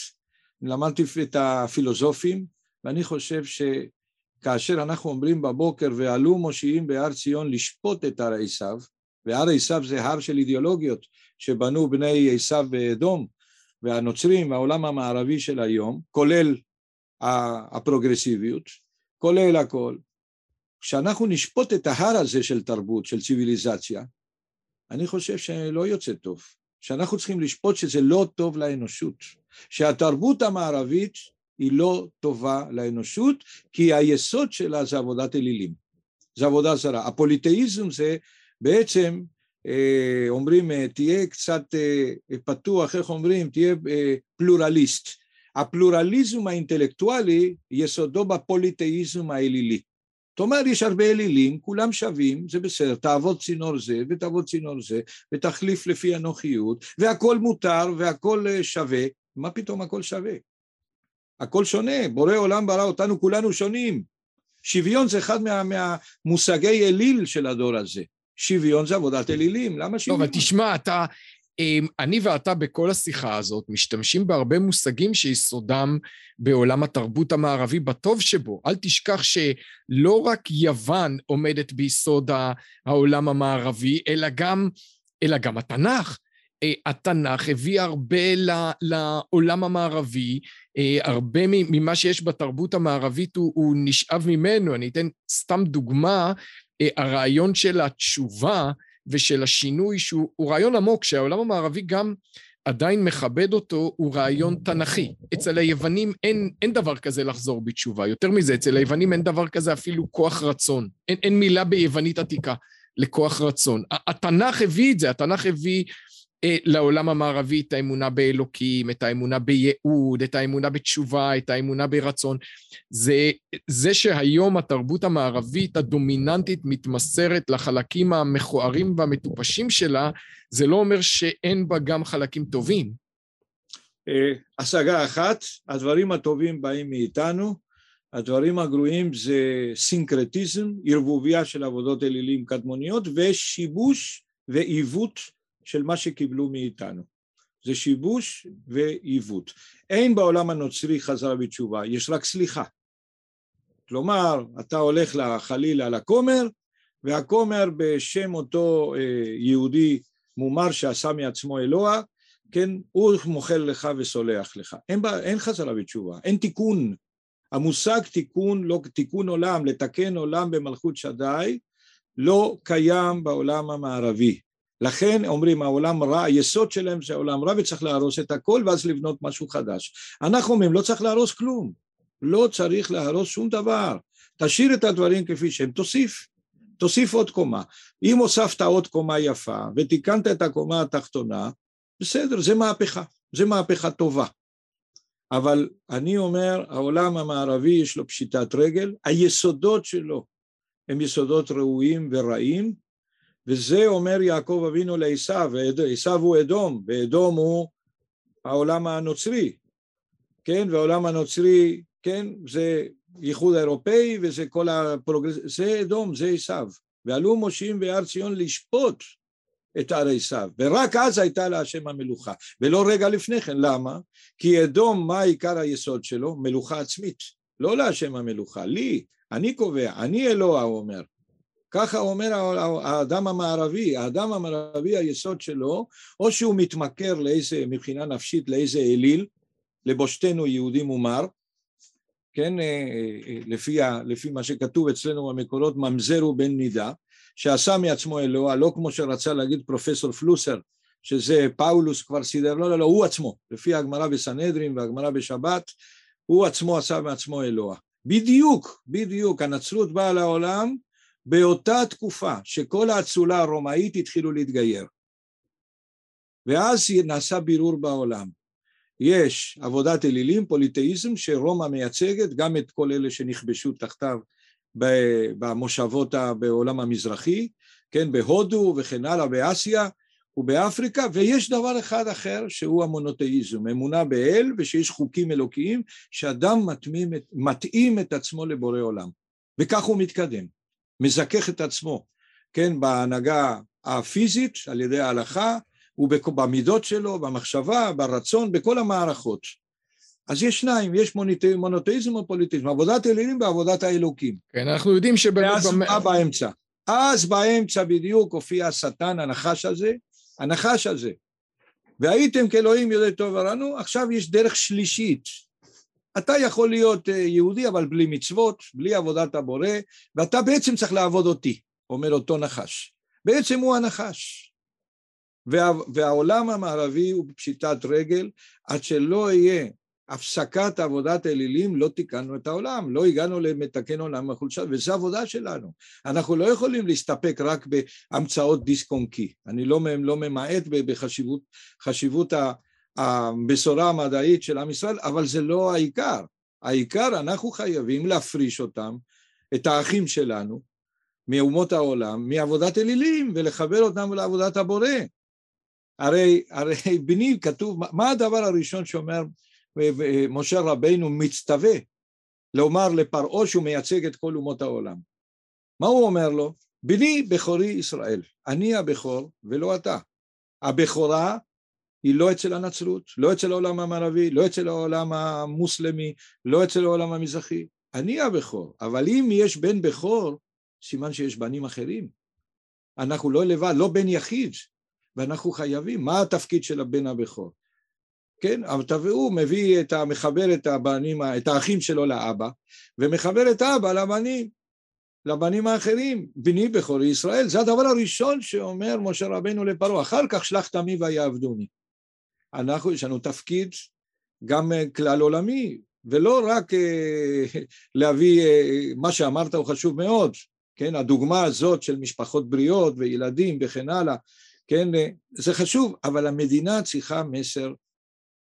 למדתי את הפילוסופים, ואני חושב שכאשר אנחנו אומרים בבוקר ועלו מושיעים בהר ציון לשפוט את הר עשיו, והר עשיו זה הר של אידיאולוגיות שבנו בני עשיו ואדום, והנוצרים והעולם המערבי של היום, כולל הפרוגרסיביות, כולל הכל. כשאנחנו נשפוט את ההר הזה של תרבות, של ציוויליזציה, אני חושב שלא יוצא טוב. שאנחנו צריכים לשפוט שזה לא טוב לאנושות, שהתרבות המערבית היא לא טובה לאנושות, כי היסוד שלה זה עבודת אלילים, זה עבודה זרה. הפוליטאיזם זה בעצם, אה, אומרים, אה, תהיה קצת אה, פתוח, איך אומרים, תהיה פלורליסט. הפלורליזם האינטלקטואלי יסודו בפוליטאיזם האלילי. זאת אומרת, יש הרבה אלילים, כולם שווים, זה בסדר, תעבוד צינור זה ותעבוד צינור זה, ותחליף לפי הנוחיות, והכל מותר והכל אה, שווה, מה פתאום הכל שווה? הכל שונה, בורא עולם ברא אותנו, כולנו שונים. שוויון זה אחד מה, מהמושגי אליל של הדור הזה. שוויון זה עבודת אלילים, למה שוויון? לא, אבל תשמע, אתה, אני ואתה בכל השיחה הזאת משתמשים בהרבה מושגים שיסודם בעולם התרבות המערבי בטוב שבו. אל תשכח שלא רק יוון עומדת ביסוד העולם המערבי, אלא גם, אלא גם התנ"ך. אה, התנ"ך הביא הרבה לעולם המערבי, אה, הרבה ממה שיש בתרבות המערבית הוא, הוא נשאב ממנו. אני אתן סתם דוגמה, אה, הרעיון של התשובה ושל השינוי, שהוא רעיון עמוק, שהעולם המערבי גם עדיין מכבד אותו, הוא רעיון תנכי. אצל היוונים אין, אין דבר כזה לחזור בתשובה. יותר מזה, אצל היוונים אין דבר כזה אפילו כוח רצון. אין, אין מילה ביוונית עתיקה לכוח רצון. התנ"ך הביא את זה, התנ"ך הביא לעולם המערבי את האמונה באלוקים, את האמונה בייעוד, את האמונה בתשובה, את האמונה ברצון. זה, זה שהיום התרבות המערבית הדומיננטית מתמסרת לחלקים המכוערים והמטופשים שלה, זה לא אומר שאין בה גם חלקים טובים. אה, השגה אחת, הדברים הטובים באים מאיתנו, הדברים הגרועים זה סינקרטיזם, ערבוביה של עבודות אלילים קדמוניות ושיבוש ועיוות של מה שקיבלו מאיתנו. זה שיבוש ועיוות. אין בעולם הנוצרי חזרה בתשובה, יש רק סליחה. כלומר, אתה הולך חלילה לכומר, והכומר בשם אותו אה, יהודי מומר שעשה מעצמו אלוה, כן, הוא מוחל לך וסולח לך. אין, בה, אין חזרה בתשובה, אין תיקון. המושג תיקון, לא תיקון עולם, לתקן עולם במלכות שדי, לא קיים בעולם המערבי. לכן אומרים העולם רע, היסוד שלהם זה העולם רע וצריך להרוס את הכל ואז לבנות משהו חדש. אנחנו אומרים לא צריך להרוס כלום, לא צריך להרוס שום דבר, תשאיר את הדברים כפי שהם, תוסיף, תוסיף עוד קומה. אם הוספת עוד קומה יפה ותיקנת את הקומה התחתונה, בסדר, זה מהפכה, זה מהפכה טובה. אבל אני אומר, העולם המערבי יש לו פשיטת רגל, היסודות שלו הם יסודות ראויים ורעים, וזה אומר יעקב אבינו לעשו, עשו הוא אדום, ואדום הוא העולם הנוצרי, כן, והעולם הנוצרי, כן, זה ייחוד האירופאי וזה כל הפרוגרס... זה אדום, זה עשו. ועלו מושיעים בהר ציון לשפוט את הר עשו, ורק אז הייתה להשם המלוכה, ולא רגע לפני כן, למה? כי אדום, מה עיקר היסוד שלו? מלוכה עצמית, לא להשם המלוכה, לי, אני קובע, אני אלוה, הוא אומר, ככה אומר האדם המערבי, האדם המערבי היסוד שלו, או שהוא מתמכר לאיזה, מבחינה נפשית לאיזה אליל, לבושתנו יהודי מומר, כן, אה, אה, לפי, ה, לפי מה שכתוב אצלנו במקורות, ממזר הוא בן נידה, שעשה מעצמו אלוה, לא כמו שרצה להגיד פרופסור פלוסר, שזה פאולוס כבר סידר, לא, לא, לא, הוא עצמו, לפי הגמרא בסנהדרין והגמרא בשבת, הוא עצמו עשה מעצמו אלוה. בדיוק, בדיוק, הנצרות באה לעולם באותה תקופה שכל האצולה הרומאית התחילו להתגייר. ואז נעשה בירור בעולם. יש עבודת אלילים, פוליטאיזם, שרומא מייצגת גם את כל אלה שנכבשו תחתיו במושבות בעולם המזרחי, כן, בהודו וכן הלאה, באסיה ובאפריקה, ויש דבר אחד אחר שהוא המונותאיזם, אמונה באל ושיש חוקים אלוקיים שאדם מתאים, מתאים את עצמו לבורא עולם, וכך הוא מתקדם. מזכך את עצמו, כן, בהנהגה הפיזית על ידי ההלכה ובמידות שלו, במחשבה, ברצון, בכל המערכות. אז יש שניים, יש מונותאיזם או פוליטיזם, עבודת אלילים ועבודת האלוקים. כן, אנחנו יודעים שבאמת... ואז במ... מה באמצע? אז באמצע בדיוק הופיע השטן, הנחש הזה, הנחש הזה. והייתם כאלוהים יודעי טוב ורענו, עכשיו יש דרך שלישית, אתה יכול להיות אה, יהודי אבל בלי מצוות, בלי עבודת הבורא, ואתה בעצם צריך לעבוד אותי, אומר אותו נחש. בעצם הוא הנחש. וה, והעולם המערבי הוא בפשיטת רגל, עד שלא יהיה הפסקת עבודת אלילים, לא תיקנו את העולם, לא הגענו למתקן עולם החולשה, וזו עבודה שלנו. אנחנו לא יכולים להסתפק רק בהמצאות דיסק און קי. אני לא, לא ממעט בחשיבות הבשורה המדעית של עם ישראל, אבל זה לא העיקר. העיקר, אנחנו חייבים להפריש אותם, את האחים שלנו מאומות העולם, מעבודת אלילים, ולחבר אותם לעבודת הבורא. הרי, הרי בני כתוב, מה הדבר הראשון שאומר אה, אה, משה רבינו מצטווה לומר לפרעה שהוא מייצג את כל אומות העולם? מה הוא אומר לו? בני בכורי ישראל, אני הבכור ולא אתה. הבכורה היא לא אצל הנצרות, לא אצל העולם המערבי, לא אצל העולם המוסלמי, לא אצל העולם המזרחי. אני הבכור, אבל אם יש בן בכור, סימן שיש בנים אחרים. אנחנו לא לבד, לא בן יחיד, ואנחנו חייבים. מה התפקיד של הבן הבכור? כן, אבל הוא מביא את ה... מחבר את הבנים, את האחים שלו לאבא, ומחבר את האבא לבנים, לבנים האחרים, בני בכור ישראל. זה הדבר הראשון שאומר משה רבנו לפרעה, אחר כך שלח תמי ויעבדוני. אנחנו, יש לנו תפקיד גם אה, כלל עולמי, ולא רק אה, להביא, אה, מה שאמרת הוא חשוב מאוד, כן, הדוגמה הזאת של משפחות בריאות וילדים וכן הלאה, כן, זה חשוב, אבל המדינה צריכה מסר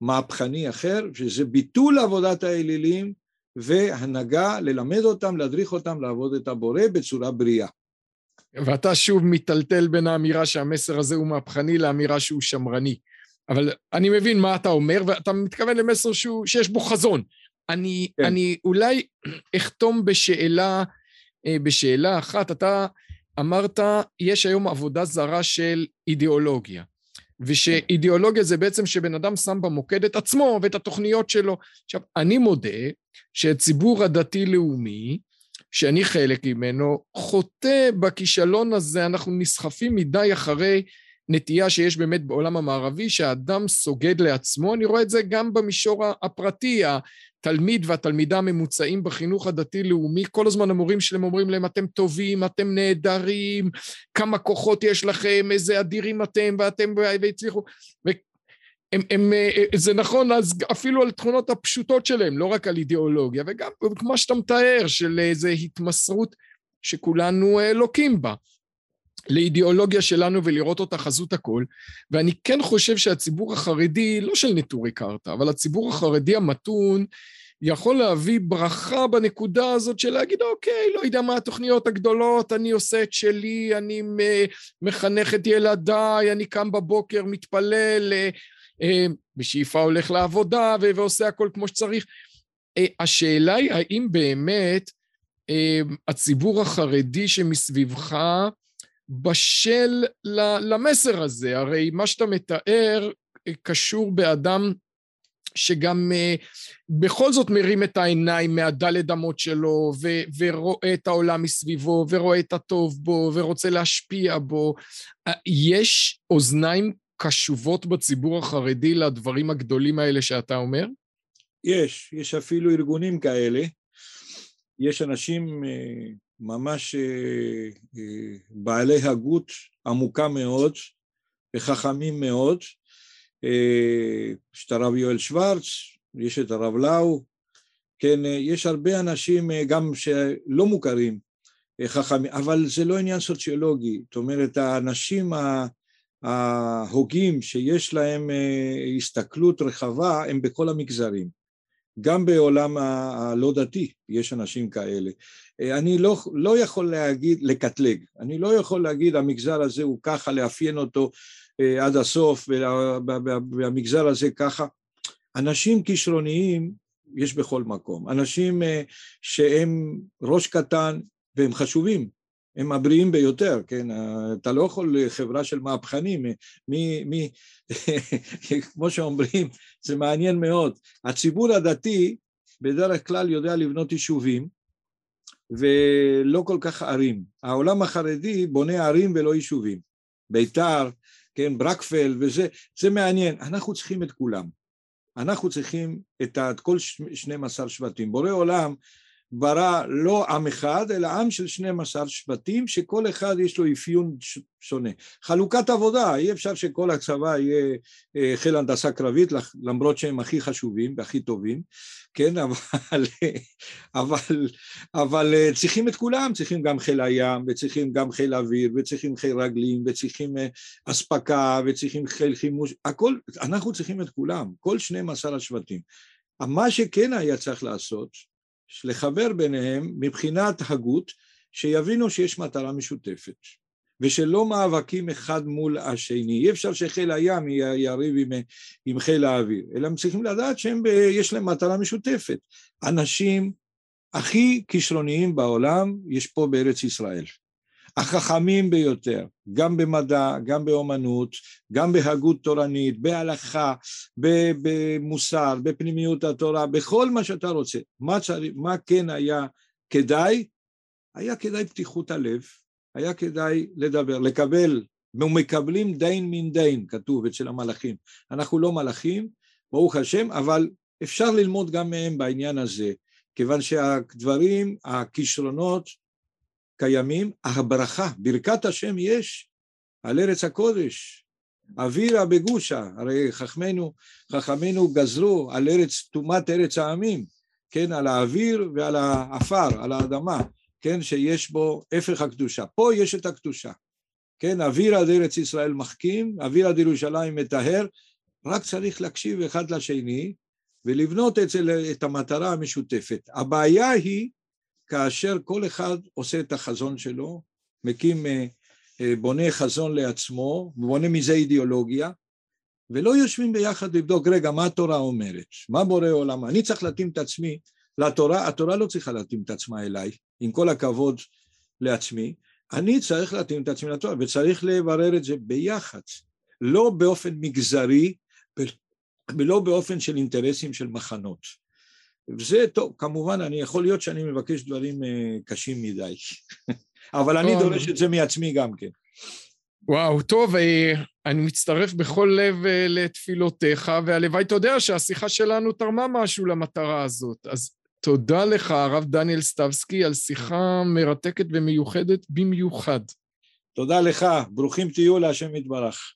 מהפכני אחר, שזה ביטול עבודת האלילים והנהגה, ללמד אותם, להדריך אותם לעבוד את הבורא בצורה בריאה. ואתה שוב מיטלטל בין האמירה שהמסר הזה הוא מהפכני לאמירה שהוא שמרני. אבל אני מבין מה אתה אומר, ואתה מתכוון למסר שהוא, שיש בו חזון. אני, כן. אני אולי אחתום בשאלה, אה, בשאלה אחת. אתה אמרת, יש היום עבודה זרה של אידיאולוגיה. ושאידיאולוגיה זה בעצם שבן אדם שם במוקד את עצמו ואת התוכניות שלו. עכשיו, אני מודה שהציבור הדתי-לאומי, שאני חלק ממנו, חוטא בכישלון הזה, אנחנו נסחפים מדי אחרי נטייה שיש באמת בעולם המערבי, שהאדם סוגד לעצמו, אני רואה את זה גם במישור הפרטי, התלמיד והתלמידה הממוצעים בחינוך הדתי-לאומי, כל הזמן המורים שלהם אומרים להם, אתם טובים, אתם נהדרים, כמה כוחות יש לכם, איזה אדירים אתם, ואתם, והצליחו, הם, הם, זה נכון אז אפילו על תכונות הפשוטות שלהם, לא רק על אידיאולוגיה, וגם כמו שאתה מתאר, של איזו התמסרות שכולנו לוקים בה. לאידיאולוגיה שלנו ולראות אותה חזות הכל, ואני כן חושב שהציבור החרדי, לא של נטורי קרתא, אבל הציבור החרדי המתון, יכול להביא ברכה בנקודה הזאת של להגיד, אוקיי, לא יודע מה התוכניות הגדולות, אני עושה את שלי, אני מחנך את ילדיי, אני קם בבוקר, מתפלל, אה, אה, בשאיפה הולך לעבודה ועושה הכל כמו שצריך. אה, השאלה היא, האם באמת הציבור החרדי שמסביבך, בשל למסר הזה, הרי מה שאתה מתאר אה, קשור באדם שגם uh, בכל זאת מרים את העיניים מהדלת אמות שלו ו- ורואה את העולם מסביבו ורואה את הטוב בו ורוצה להשפיע בו. Uh, יש אוזניים קשובות בציבור החרדי לדברים הגדולים האלה שאתה אומר? יש, יש אפילו ארגונים כאלה. יש אנשים ממש אה, אה, בעלי הגות עמוקה מאוד וחכמים מאוד. אה, יש את הרב יואל שוורץ, יש את הרב לאו, כן, יש הרבה אנשים גם שלא מוכרים חכמים, אבל זה לא עניין סוציולוגי, זאת אומרת האנשים ההוגים שיש להם הסתכלות רחבה הם בכל המגזרים. גם בעולם הלא דתי יש אנשים כאלה. אה, אני לא, לא יכול להגיד, לקטלג, אני לא יכול להגיד המגזר הזה הוא ככה, לאפיין אותו אה, עד הסוף, והמגזר הזה ככה. אנשים כישרוניים יש בכל מקום, אנשים אה, שהם ראש קטן והם חשובים, הם הבריאים ביותר, כן? אתה לא יכול חברה של מהפכנים, מי, מי, כמו שאומרים, זה מעניין מאוד. הציבור הדתי בדרך כלל יודע לבנות יישובים, ולא כל כך ערים. העולם החרדי בונה ערים ולא יישובים. ביתר, כן, ברקפל וזה, זה מעניין. אנחנו צריכים את כולם. אנחנו צריכים את כל 12 שבטים. בורא עולם ברא לא עם אחד, אלא עם של 12 שבטים, שכל אחד יש לו אפיון שונה. חלוקת עבודה, אי אפשר שכל הצבא יהיה אה, חיל הנדסה קרבית, למרות שהם הכי חשובים והכי טובים, כן, אבל, אבל, אבל אה, צריכים את כולם, צריכים גם חיל הים, וצריכים גם חיל אוויר, וצריכים חיל רגלים, וצריכים אה, אספקה, וצריכים חיל חימוש, הכל, אנחנו צריכים את כולם, כל 12 השבטים. מה שכן היה צריך לעשות, לחבר ביניהם מבחינת הגות, שיבינו שיש מטרה משותפת. ושלא מאבקים אחד מול השני. אי אפשר שחיל הים יריב עם, עם חיל האוויר, אלא הם צריכים לדעת שיש להם מטרה משותפת. אנשים הכי כישרוניים בעולם יש פה בארץ ישראל. החכמים ביותר, גם במדע, גם באומנות, גם בהגות תורנית, בהלכה, במוסר, בפנימיות התורה, בכל מה שאתה רוצה. מה, צריך, מה כן היה כדאי? היה כדאי פתיחות הלב, היה כדאי לדבר, לקבל, ומקבלים דין מן דין, כתוב אצל המלאכים. אנחנו לא מלאכים, ברוך השם, אבל אפשר ללמוד גם מהם בעניין הזה, כיוון שהדברים, הכישרונות קיימים, הברכה, ברכת השם יש על ארץ הקודש, אווירה בגושה, הרי חכמינו, חכמינו גזרו על ארץ, טומאת ארץ העמים, כן, על האוויר ועל העפר, על האדמה, כן, שיש בו הפך הקדושה. פה יש את הקדושה, כן, אוויר עד ארץ ישראל מחכים, אוויר עד ירושלים מטהר, רק צריך להקשיב אחד לשני ולבנות אצל, את המטרה המשותפת. הבעיה היא כאשר כל אחד עושה את החזון שלו, מקים, אה, אה, בונה חזון לעצמו, בונה מזה אידיאולוגיה, ולא יושבים ביחד לבדוק, רגע, מה התורה אומרת? מה בורא עולם? אני צריך להתאים את עצמי לתורה, התורה לא צריכה להתאים את עצמה אליי, עם כל הכבוד לעצמי, אני צריך להתאים את עצמי לתורה, וצריך לברר את זה ביחד, לא באופן מגזרי ולא באופן של אינטרסים של מחנות. וזה טוב, כמובן, אני יכול להיות שאני מבקש דברים אה, קשים מדי, אבל אני דורש את זה מעצמי גם כן. וואו, טוב, אה, אני מצטרף בכל לב אה, לתפילותיך, והלוואי, אתה יודע שהשיחה שלנו תרמה משהו למטרה הזאת. אז תודה לך, הרב דניאל סטבסקי, על שיחה מרתקת ומיוחדת במיוחד. תודה לך, ברוכים תהיו להשם יתברך.